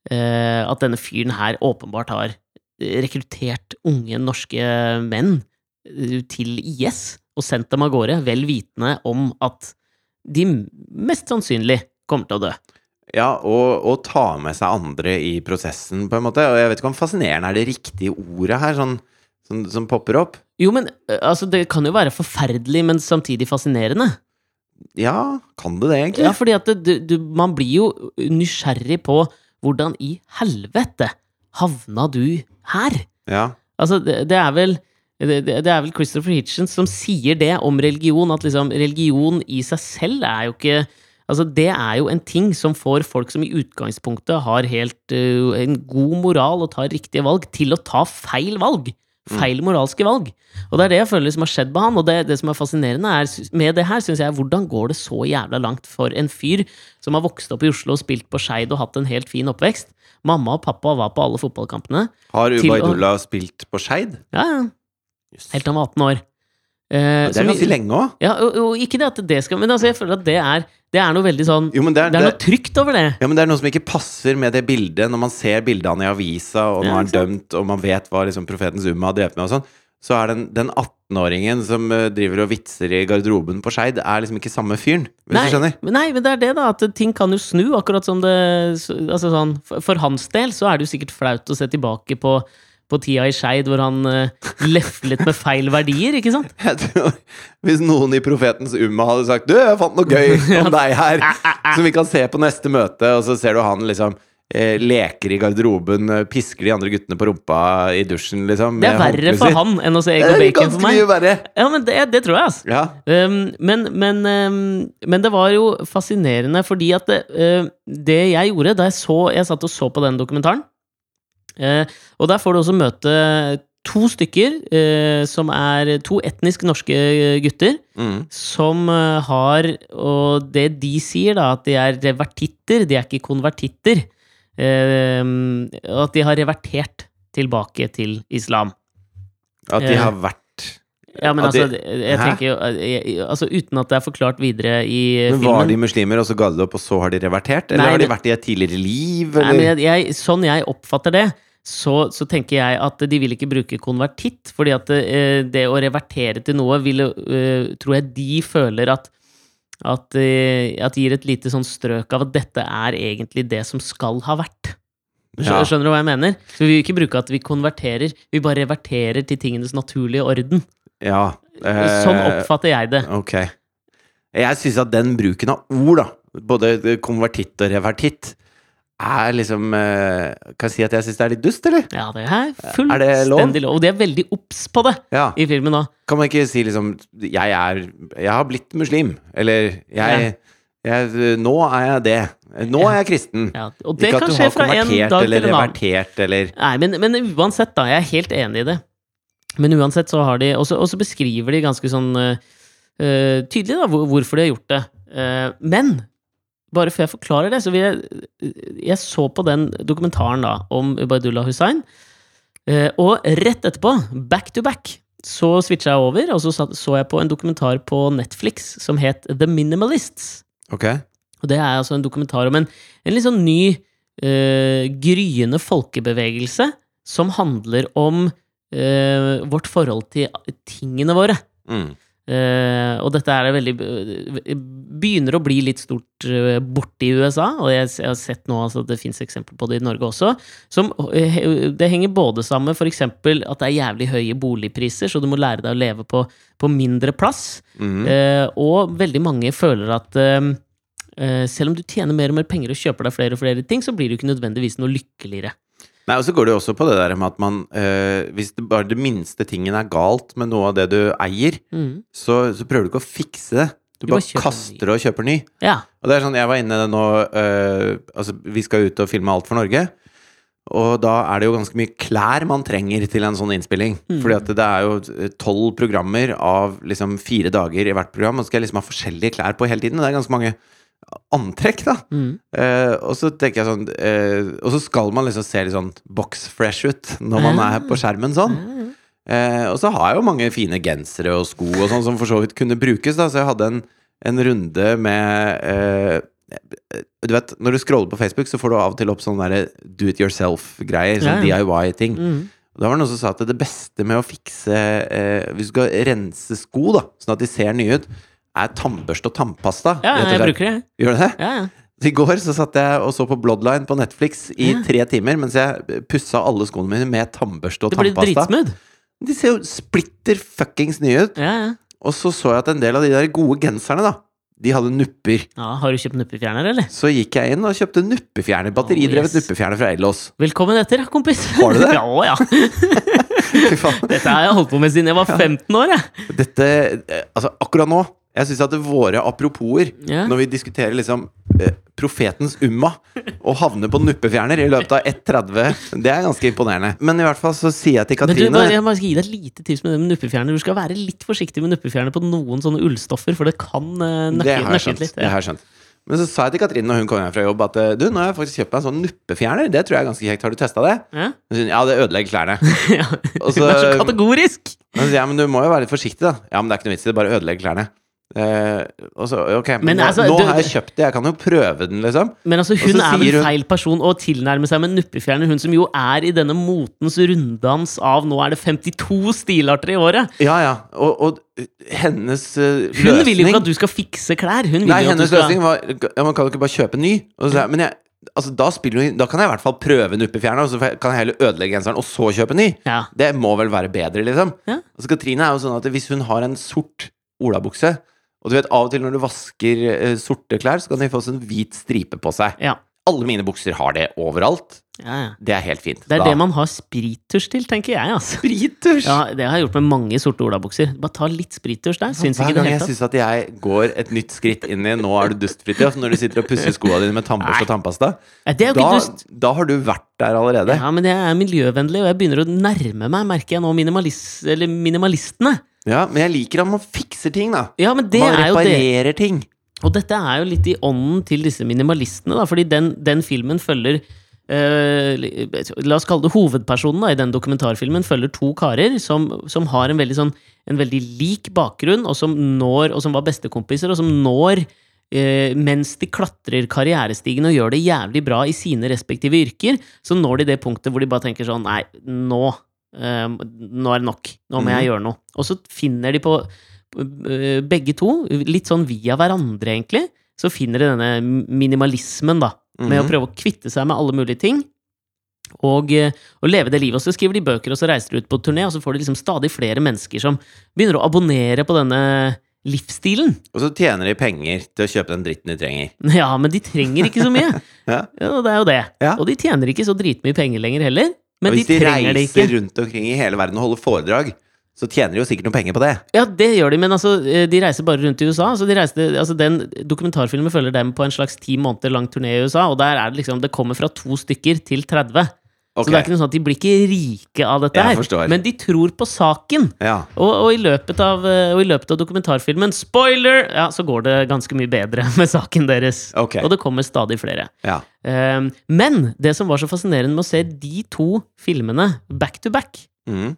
at denne fyren her åpenbart har rekruttert unge norske menn til IS og sendt dem av gårde, vel vitende om at de mest sannsynlig kommer til å dø. Ja, og, og ta med seg andre i prosessen, på en måte. Og jeg vet ikke om fascinerende er det riktige ordet her, sånn, som, som popper opp. Jo, men altså, det kan jo være forferdelig, men samtidig fascinerende. Ja, kan det det, egentlig? Ja, fordi at det, du, du, man blir jo nysgjerrig på hvordan i helvete havna du her? Ja. Altså, det, det er vel det, det det er vel Christopher Hitchens som sier det om religion, at liksom religion i seg selv er jo ikke Altså, det er jo en ting som får folk som i utgangspunktet har helt uh, en god moral og tar riktige valg, til å ta feil valg. Feil moralske valg. Og det er det jeg føler som har skjedd med han, og det, det som er fascinerende er, med det her, syns jeg, hvordan går det så jævla langt for en fyr som har vokst opp i Oslo og spilt på Skeid og hatt en helt fin oppvekst? Mamma og pappa var på alle fotballkampene. Har Ubaidullah å- spilt på Skeid? Ja, ja. Helt til han var 18 år. Eh, Det er ganske lenge òg. Ja, og, og ikke det at det skal Men altså, jeg føler at det er, det er noe veldig sånn Jo, men det er, Det er noe trygt over det. ja, men det er noe som ikke passer med det bildet, når man ser bildene i avisa, og nå er han dømt, og man vet hva liksom, profetens Umma har drevet med og sånn. Så er den, den 18-åringen som eh, driver og vitser i garderoben på Skeid, er liksom ikke samme fyren, hvis Nei, du skjønner? men nei, men det er det, da. At ting kan jo snu, akkurat som det altså sånn, for hans del så er det jo sikkert flaut å se tilbake på, på tida i Skeid hvor han uh, leflet med feil verdier, ikke sant? Jeg tror, hvis noen i Profetens Umma hadde sagt Du, jeg fant noe gøy om deg her, som vi kan se på neste møte, og så ser du han liksom eh, leker i garderoben, eh, pisker de andre guttene på rumpa i dusjen, liksom. Det er verre for han enn å se egg og bacon for meg. mye verre. Ja, men det, det tror jeg, altså. Ja. Um, men, men, um, men det var jo fascinerende fordi at det, uh, det jeg gjorde da jeg så Jeg satt og så på den dokumentaren, og der får du også møte to stykker uh, som er to etnisk norske gutter. Mm. Som uh, har Og det de sier, da, at de er revertitter, de er ikke konvertitter. At de har revertert tilbake til islam. At de Eh, har vært Ja, men altså, jeg tenker jo jeg- altså, Uten at det er forklart videre i Men filmen Var de muslimer, og så ga de det opp, og så har de revertert? Eller Nei, har de vært i et tidligere liv? Nei, men jeg, jeg, Sånn jeg oppfatter det, så, så tenker jeg at de vil ikke bruke konvertitt. Fordi at eh, det å revertere til noe vil, eh, tror jeg de føler at at, eh, at gir et lite sånn strøk av at dette er egentlig det som skal ha vært. Ja. Skjønner du hva jeg mener? Så vi vil ikke bruke at vi konverterer, vi bare reverterer til tingenes naturlige orden. Ja. eh, Sånn oppfatter jeg det. Ok. Jeg syns at den bruken av ord, da, både konvertitt og revertitt, er liksom eh, Kan jeg si at jeg syns det er litt dust, eller? Ja, det er lov? fullstendig lov. Og de er veldig obs på det Ja. i filmen da. Kan man ikke si liksom Jeg er Jeg har blitt muslim. Eller jeg, jeg Nå er jeg det. Nå er jeg kristen. Ja, og det ikke kan skje fra en dag eller til en annen. revertert eller Nei, men, men uansett, da. Jeg er helt enig i det. Men uansett så har de Og så beskriver de ganske sånn eh, tydelig da, hvorfor de har gjort det. Uh, men bare før jeg forklarer det, så vil jeg Jeg så på den dokumentaren da om Ubaydullah Hussain, Uh, og rett etterpå, back to back, så switcha jeg over, og så så jeg på en dokumentar på Netflix som het The Minimalists. Ok? Og det er altså en dokumentar om en, en litt sånn ny, gryende folkebevegelse som handler om eh, vårt forhold til tingene våre. Mm. Eh, og dette er veldig eh, begynner å bli litt stort uh, borte i USA, og jeg, jeg har sett nå altså, at det fins eksempler på det i Norge også. Som, eh, det henger både sammen med f.eks. at det er jævlig høye boligpriser, så du må lære deg å leve på, på mindre plass. Mm. Eh, og veldig mange føler at eh, eh, selv om du tjener mer og mer penger og kjøper deg flere og flere ting, så blir du ikke nødvendigvis noe lykkeligere. Nei, og så går det jo også på det der med at man øh, Hvis det bare det minste tingen er galt med noe av det du eier, Mm. så, så prøver du ikke å fikse det. Du, Du bare bare kaster og kjøper ny. Ja. Og det er sånn, jeg var inne nå øh, Altså, vi skal ut og filme Alt for Norge. Og da er det jo ganske mye klær man trenger til en sånn innspilling. Mm. Fordi at det er jo tolv programmer av liksom fire dager i hvert program. Og så skal jeg liksom ha forskjellige klær på hele tiden. Og det er ganske mange antrekk, da. Mm. Eh, og så tenker jeg sånn eh, Og så skal man liksom se litt sånn box fresh ut når man er på skjermen sånn. Eh, og så har jeg jo mange fine gensere og sko og sånn som for så vidt kunne brukes, da. Så jeg hadde en, en runde med eh, Du vet, når du scroller på Facebook, så får du av og til opp sånne der do it yourself-greier. Sånn. DIY-ting. Mm. Da var det noen som sa at det beste med å fikse eh, Hvis du skal rense sko, da, sånn at de ser nye ut, er tannbørste og tannpasta. Ja, jeg bruker det. Gjør du det? Ja, ja. I går så satt jeg og så på Bloodline på Netflix i Ja. tre timer mens jeg pussa alle skoene mine med tannbørste og Det blir tannpasta. dritsmooth. De ser jo splitter fuckings nye ut. Ja, ja. Og så så jeg at en del av de der gode genserne, da, de hadde nupper. ja, har du kjøpt nuppefjerner, eller? Så gikk jeg inn og kjøpte nuppefjerner. Batteridrevet Oh, yes. nuppefjerner fra Ellos. Velkommen etter, kompis. Har du det? ja, å, ja. Dette har jeg holdt på med siden jeg var 15 år, jeg. Dette eh, Altså, akkurat nå jeg syns at våre aproposer, yeah. når vi diskuterer liksom eh, profetens umma, og havner på nuppefjerner i løpet av 1,30, det er ganske imponerende. Men i hvert fall så sier jeg til Men du, Katrine jeg bare gi deg et lite tips med det med nuppefjerner. Du skal være litt forsiktig med nuppefjerner på noen sånne ullstoffer, for det kan uh, nøkke litt. Det har jeg skjønt. Men så sa jeg til Katrine når hun kom hjem fra jobb, at eh, du, nå har jeg faktisk kjøpt meg en sånn nuppefjerner. Det tror jeg er ganske kjekt. Har du testa det? Ja. Hun sier ja, det ødelegger klærne. Ja. Også, Hun er så kategorisk! Sier jeg, men du må jo være litt forsiktig, da. Ja, men det er ikke noe vits i det, bare ødelegger klærne. Eh, også, ok, men, Men nå, altså, nå du- har jeg kjøpt det, jeg kan jo prøve den, liksom. Men altså, hun er vel hun- feil person å tilnærme seg med nuppefjerner, hun som jo er i denne motens runddans av nå er det 52 stilarter i året. Ja, ja. Og, og hennes løsning Hun vil jo ikke at du skal fikse klær. Nei, hennes skal løsning var ja, Man kan jo ikke bare kjøpe ny. Så, men jeg, altså, da, hun- da kan jeg i hvert fall prøve nuppefjerner, og så kan jeg heller ødelegge genseren, og så kjøpe ny. ja. Det må vel være bedre, liksom. Ja. Altså, Katrine er jo sånn at hvis hun har en sort olabukse Og du vet, av og til når du vasker eh, sorte klær, så kan de få sånn hvit stripe på seg. Ja. Alle mine bukser har det overalt. Ja, ja. Det er helt fint. Det er Da- det man har sprittusj til, tenker jeg. altså Sprittusj! Ja, Det har jeg gjort med mange sorte olabukser. Bare ta litt sprittusj der. Syns Hver ikke det gang jeg helt tatt. syns at jeg går et nytt skritt inn i 'nå er du dust', Fridtjof, når du sitter og pusser skoa dine med tannbørste og tannpasta, Ja, Det er jo da, ikke dust. da har du vært der allerede. Ja, men det er miljøvennlig, og jeg begynner å nærme meg, merker jeg nå, minimalis eller minimalistene. Ja, men jeg liker at man fikser ting, da. Ja, men det man er jo det. reparerer ting. Og dette er jo litt i ånden til disse minimalistene, da, fordi den, den filmen følger Uh, La oss kalle det hovedpersonen da, i den dokumentarfilmen, følger to karer som, som har en veldig, sånn, en veldig lik bakgrunn, og som når, og som var bestekompiser, og som når uh, mens de klatrer karrierestigen og gjør det jævlig bra i sine respektive yrker, så når de det punktet hvor de bare tenker sånn Nei, nå, eh, nå er det nok. Nå må jeg gjøre noe. Og så finner de på eh, begge to, litt sånn via hverandre, egentlig, så finner de denne minimalismen, da. Med å Mhm. prøve å kvitte seg med alle mulige ting. Og, eh, og leve det livet. Og så skriver de bøker, og så reiser de ut på turné, og så får de liksom stadig flere mennesker som begynner å abonnere på denne livsstilen. Og så tjener de penger til å kjøpe den dritten de trenger. Ja, men de trenger ikke så mye. Ja. Ja, det er jo det. Ja. Og de tjener ikke så dritmye penger lenger heller. Men og de hvis de, reiser rundt omkring i hele verden og holder foredrag, så tjener de jo sikkert noen penger på det. Ja, det gjør de, men altså, eh, de reiser bare rundt i USA. Så de reiste, altså Den dokumentarfilmen følger dem på en slags ti måneder lang turné i USA, og der er det liksom Det kommer fra to stykker til 30. Ok. Så det er ikke noe sånn at de blir ikke rike av dette her. Men de tror på saken. Ja. Og, og, i av, eh, og i løpet av dokumentarfilmen, spoiler, ja, så går det ganske mye bedre med saken deres. Okay. Og det kommer stadig flere. ja. Um, men det som var så fascinerende med å se de to filmene back to back, mm.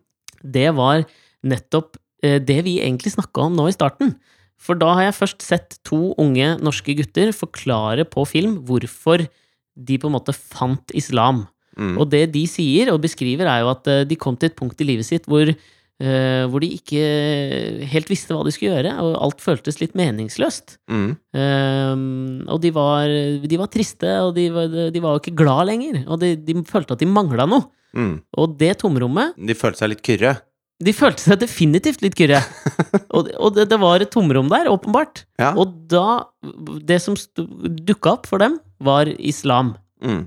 det var nettopp eh, det vi egentlig snakka om nå i starten. For da har jeg først sett to unge norske gutter forklare på film hvorfor de på en måte fant islam. Mm. Og det de sier og beskriver, er jo at eh, de kom til et punkt i livet sitt hvor, uh, hvor de ikke helt visste hva de skulle gjøre, og alt føltes litt meningsløst. Mm. Ehm, og de var, de var triste, og de var, de var ikke glad lenger. Og de, de følte at de mangla noe. Mm. Og det tomrommet De følte seg litt kyrre. De følte seg definitivt litt kyrre. og og det, det var et tomrom der, åpenbart. Ja. Og da Det som dukka opp for dem, var islam. Mm.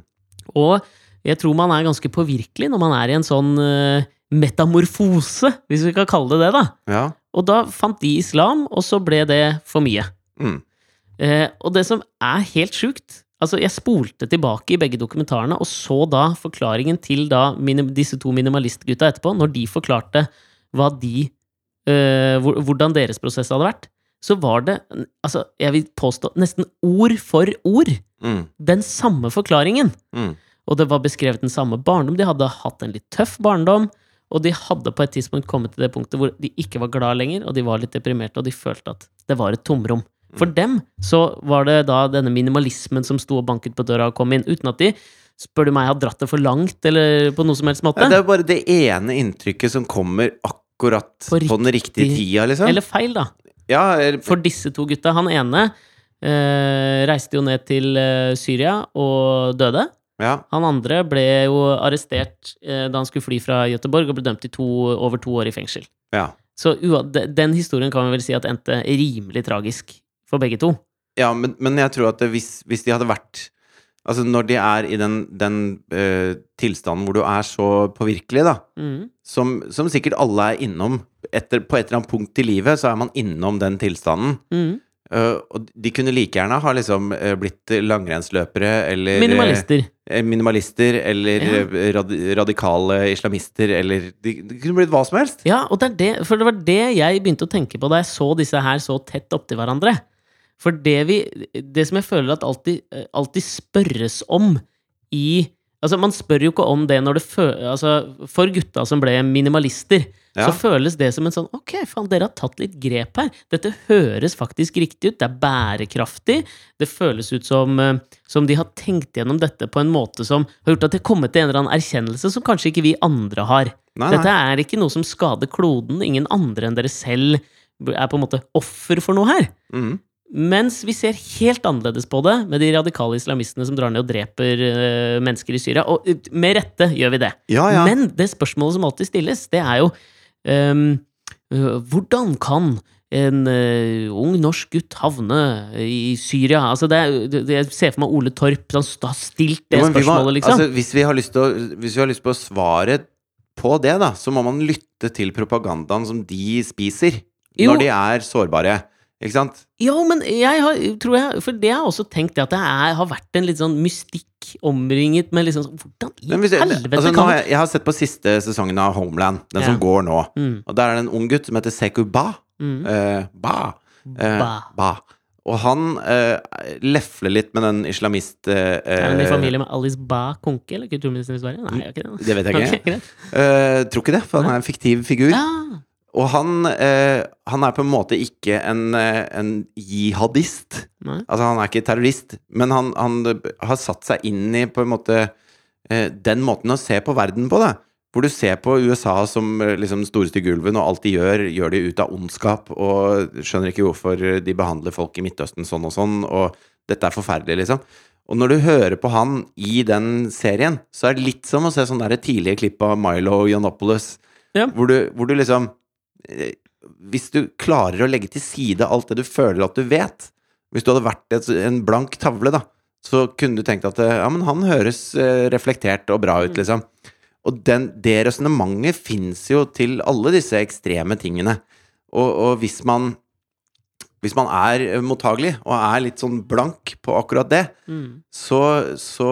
Og jeg tror man er ganske påvirkelig når man er i en sånn uh, metamorfose, hvis vi kan kalle det det, da. Ja. Og da fant de islam, og så ble det for mye. Mm. Uh, og det som er helt sjukt Altså, jeg spolte tilbake i begge dokumentarene og så da forklaringen til da minim, disse to minimalistgutta etterpå, når de forklarte hva de uh, Hvordan deres prosess hadde vært. Så var det, altså, jeg vil påstå, nesten ord for ord Mm. den samme forklaringen. Mm. Og det var beskrevet den samme barndom. De hadde hatt en litt tøff barndom. Og de hadde på et tidspunkt kommet til det punktet hvor de ikke var glad lenger, og de var litt deprimerte, og de følte at det var et tomrom. For dem så var det da denne minimalismen som sto og banket på døra og kom inn, uten at de, spør du meg, har dratt det for langt, eller på noe som helst måte. Det er bare det ene inntrykket som kommer akkurat På på, den riktige tida, liksom. Eller feil, da. ja, eller, For disse to gutta. Han ene eh, reiste jo ned til eh, Syria og døde. Ja. Han andre ble jo arrestert eh, da han skulle fly fra Gøteborg, og ble dømt til over to år i fengsel. ja. Så den historien kan vi vel si at endte rimelig tragisk for begge to. Ja, men, men jeg tror at hvis, hvis de hadde vært Altså, når de er i den, den uh, tilstanden hvor du er så påvirkelig, da, Mm. som, som sikkert alle er innom etter, På et eller annet punkt i livet så er man innom den tilstanden. Mm. Eh, og de kunne like gjerne ha liksom eh, blitt langrennsløpere eller Minimalister. eh, minimalister eller Ja. rad, radikale islamister eller de, de kunne blitt hva som helst. Ja, og det er det, for det var det jeg begynte å tenke på da jeg så disse her så tett opptil hverandre. For det vi Det som jeg føler at alltid, alltid spørres om i Altså, man spør jo ikke om det når det føles Altså, for gutta som ble minimalister, Ja. så føles det som en sånn Ok, faen, dere har tatt litt grep her. Dette høres faktisk riktig ut. Det er bærekraftig. Det føles ut som, eh, som de har tenkt gjennom dette på en måte som har gjort at de har kommet til en eller annen erkjennelse som kanskje ikke vi andre har. Nei, Dette er ikke noe som skader kloden. Ingen andre enn dere selv er på en måte offer for noe her. Mm. Mens vi ser helt annerledes på det med de radikale islamistene som drar ned og dreper uh, mennesker i Syria. Og uh, med rette gjør vi det. Ja, ja. Men det spørsmålet som alltid stilles, det er jo um, uh, Hvordan kan en øh, ung norsk gutt havne i Syria? Altså det det, jeg ser for meg Ole Torp som har stilt det men vi må- spørsmålet, liksom. Altså, hvis, vi har lyst til å, hvis vi har lyst på svaret på det, da, så må man lytte til propagandaen som de spiser Jo. når de er sårbare. Ikke sant? Jo, men jeg har, tror jeg For det har jeg også tenkt det at det er, har vært en litt sånn mystikk omringet med liksom sånn Hvordan i hvis helvete altså, kan har jeg, jeg har sett på siste sesongen av Homeland, den Ja. som går nå. mm, Og der er det en ung gutt som heter Seku Ba. mm, Eh, ba. Eh, Ba. ba. Og han eh, lefler litt med den islamist... Eh, Er han i eh, familie med Alice Ba Konke, eller kulturministeren i Sverige? Nei, jeg har ikke det. Det vet jeg ikke. Okay, greit. Eh, tror ikke det, for han er en fiktiv figur. Ja. Og han, eh, han er på en måte ikke en, eh, en jihadist. Nei. Altså, han er ikke terrorist, men han, han har satt seg inn i på en måte eh, den måten å se på verden på, da. Hvor du ser på USA som eh, liksom storeste gulven og alt de gjør, gjør de ut av ondskap, og skjønner ikke hvorfor de behandler folk i Midtøsten sånn og sånn, og dette er forferdelig, liksom. Og når du hører på han i den serien, så er det litt som å se sånne der tidlige klipp av Milo Yiannopoulos, Ja. hvor, du, hvor du liksom Hvis du klarer å legge til side alt det du føler at du vet Hvis du hadde vært et, en blank tavle, da, så kunne du tenkt at ja, men han høres eh, reflektert og bra ut, liksom. Og den, det resonnementet fins jo til alle disse ekstreme tingene. Og, og hvis man hvis man er mottagelig og er litt sånn blank på akkurat det, Mm. så, så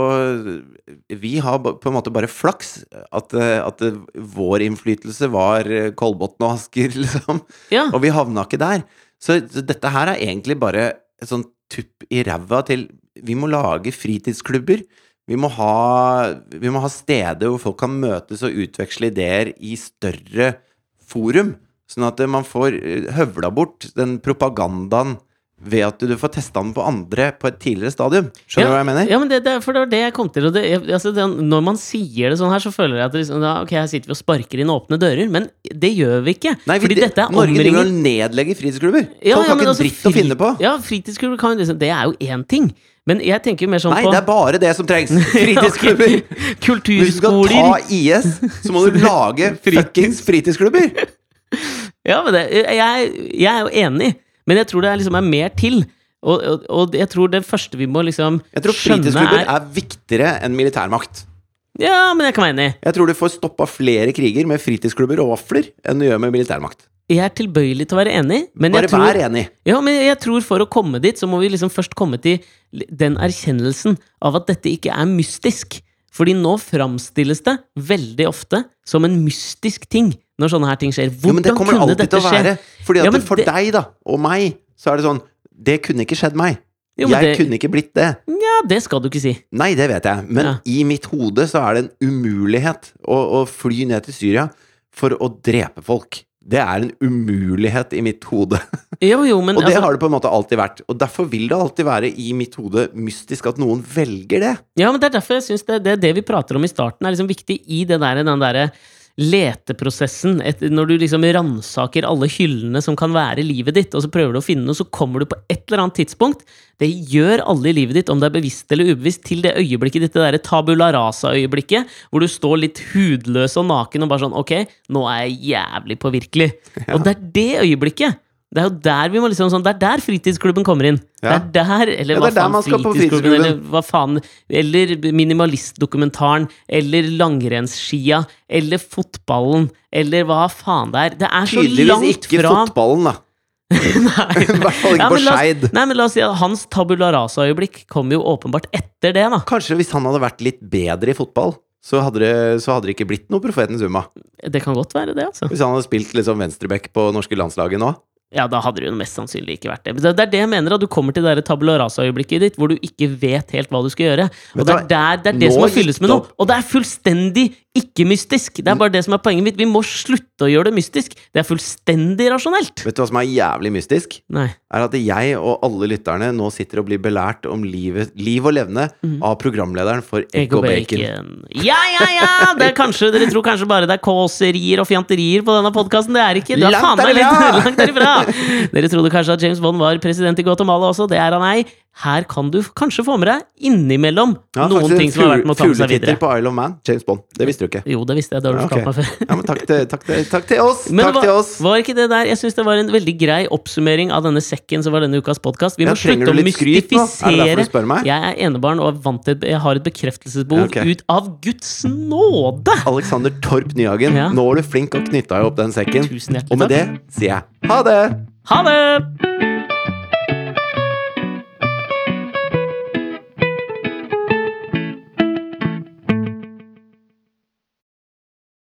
Vi har på en måte bare flaks. At, at vår innflytelse var Kolbotn og Asker, liksom. Ja. Og vi havna ikke der. Så, så dette her er egentlig bare et sånn tupp i ræva til Vi må lage fritidsklubber. Vi må, ha, vi må ha steder hvor folk kan møtes og utveksle ideer i større forum. Sånn at eh, man får eh, høvla bort den propagandaen ved at du får testa den på andre på et tidligere stadium. Skjønner du hva jeg mener? Ja, men det, det, for det var det jeg kom til. Det, altså, når man sier det sånn her, så føler jeg at liksom, da, ok, her sitter vi og sparker inn åpne dører. Men det gjør vi ikke. Nei, vi, fordi det, dette er Norge driver og nedlegger fritidsklubber! Ja, Folk ja, har ikke altså, dritt å finne på! Ja, fritidsklubber kan jo liksom Det er jo én ting. Men jeg tenker mer sånn Nei, på det er bare det som trengs! Fritidsklubber! Kulturskoler! Hvis du skal ta IS, så må du lage fuckings fritidsklubber! Ja, men det, jeg, jeg er jo enig, men jeg tror det er liksom er mer til. Og, og, og jeg tror det første vi må liksom Jeg tror fritidsklubber er er viktigere enn militærmakt. Ja, men jeg kan være enig. Jeg tror du får stoppa flere kriger med fritidsklubber og vafler enn du gjør med militærmakt. Jeg er tilbøyelig til å være enig, men Bare jeg tror vær enig. Ja, men jeg tror for å komme dit, så må vi liksom først komme til den erkjennelsen av at dette ikke er mystisk. Fordi nå framstilles det veldig ofte som en mystisk ting når sånne her ting skjer. Hvordan ja, men det kommer kunne alltid dette til å skje? være. Fordi at Ja, for det- deg, da, og meg, så er det sånn Det kunne ikke skjedd meg. Jo, jeg det- kunne ikke blitt det. Ja, det skal du ikke si. Nei, det vet jeg, men Ja. i mitt hode så er det en umulighet å, å fly ned til Syria for å drepe folk. Det er en umulighet i mitt hode. Jo, jo, men Og det altså, har det på en måte alltid vært. Og derfor vil det alltid være i mitt hode mystisk at noen velger det. Ja, men det er derfor jeg syns det, det, det vi prater om i starten, er liksom viktig i det der, den derre leteprosessen. Et, når du liksom ransaker alle hyllene som kan være livet ditt, og så prøver du å finne noe, så kommer du på et eller annet tidspunkt Det gjør alle i livet ditt, om det er bevisst eller ubevisst, til det øyeblikket ditt, det derre tabula rasa-øyeblikket, hvor du står litt hudløs og naken og bare sånn Ok, nå er jeg jævlig påvirkelig. Og det er det øyeblikket. Det er jo der vi må liksom sånn, det er der fritidsklubben kommer inn. Ja. Det er der, eller Ja, hva faen, på fritidsklubben, eller hva faen Eller minimalistdokumentaren, eller langrennsskia, eller fotballen, eller hva faen det er. Det er så Tydeligvis langt ikke fra fotballen, da. Nei. I hvert fall ikke Ja, på Skeid. Nei, men la oss si at hans tabula rasa-øyeblikk kom jo åpenbart etter det, da. Kanskje hvis han hadde vært litt bedre i fotball, så hadde det, så hadde det ikke blitt noe Profeten Zuma. Det kan godt være det, altså. Hvis han hadde spilt liksom venstreback på norske landslaget nå. Ja, da hadde det jo mest sannsynlig ikke vært det. Men Det er det jeg mener, at du kommer til det tabula rasa-øyeblikket ditt hvor du ikke vet helt hva du skal gjøre. Og det er, der, det, er det som må fylles med noe. Og det er fullstendig ikke-mystisk! Det er bare det som er poenget mitt. Vi må slutte å gjøre det mystisk. Det er fullstendig rasjonelt. Vet du hva som er jævlig mystisk? Nei. Er at jeg og alle lytterne nå sitter og blir belært om livet, liv og levne av programlederen for Egg og bacon. Ja, ja, ja! Det er kanskje, dere tror kanskje bare det er kåserier og fjanterier på denne podkasten. Det er ikke. det. er Langt derifra! langt derifra! Dere trodde kanskje at James Bond var president i Guatemala også. Det er han ei. Her kan du kanskje få med deg innimellom Ja, noen ting som er verdt med å ta med seg videre. på Isle of Man. James Bond. Det visste du ikke. Jo, det visste jeg. Det har du Ja, okay. ok. meg før. Ja, men takk til, takk til, takk til oss! Men takk var, til oss! var ikke det der Jeg syns det var en veldig grei oppsummering av denne sekken som var denne ukas podkast. Vi må slutte å? Er mystifisere? Jeg er enebarn og er vant til Jeg har et bekreftelsesbehov okay. ut av Guds nåde! Alexander Torp Nyhagen, nå er du flink og knytta opp den sekken. Tusen hjertelig Og med det sier jeg ha det! Ha det!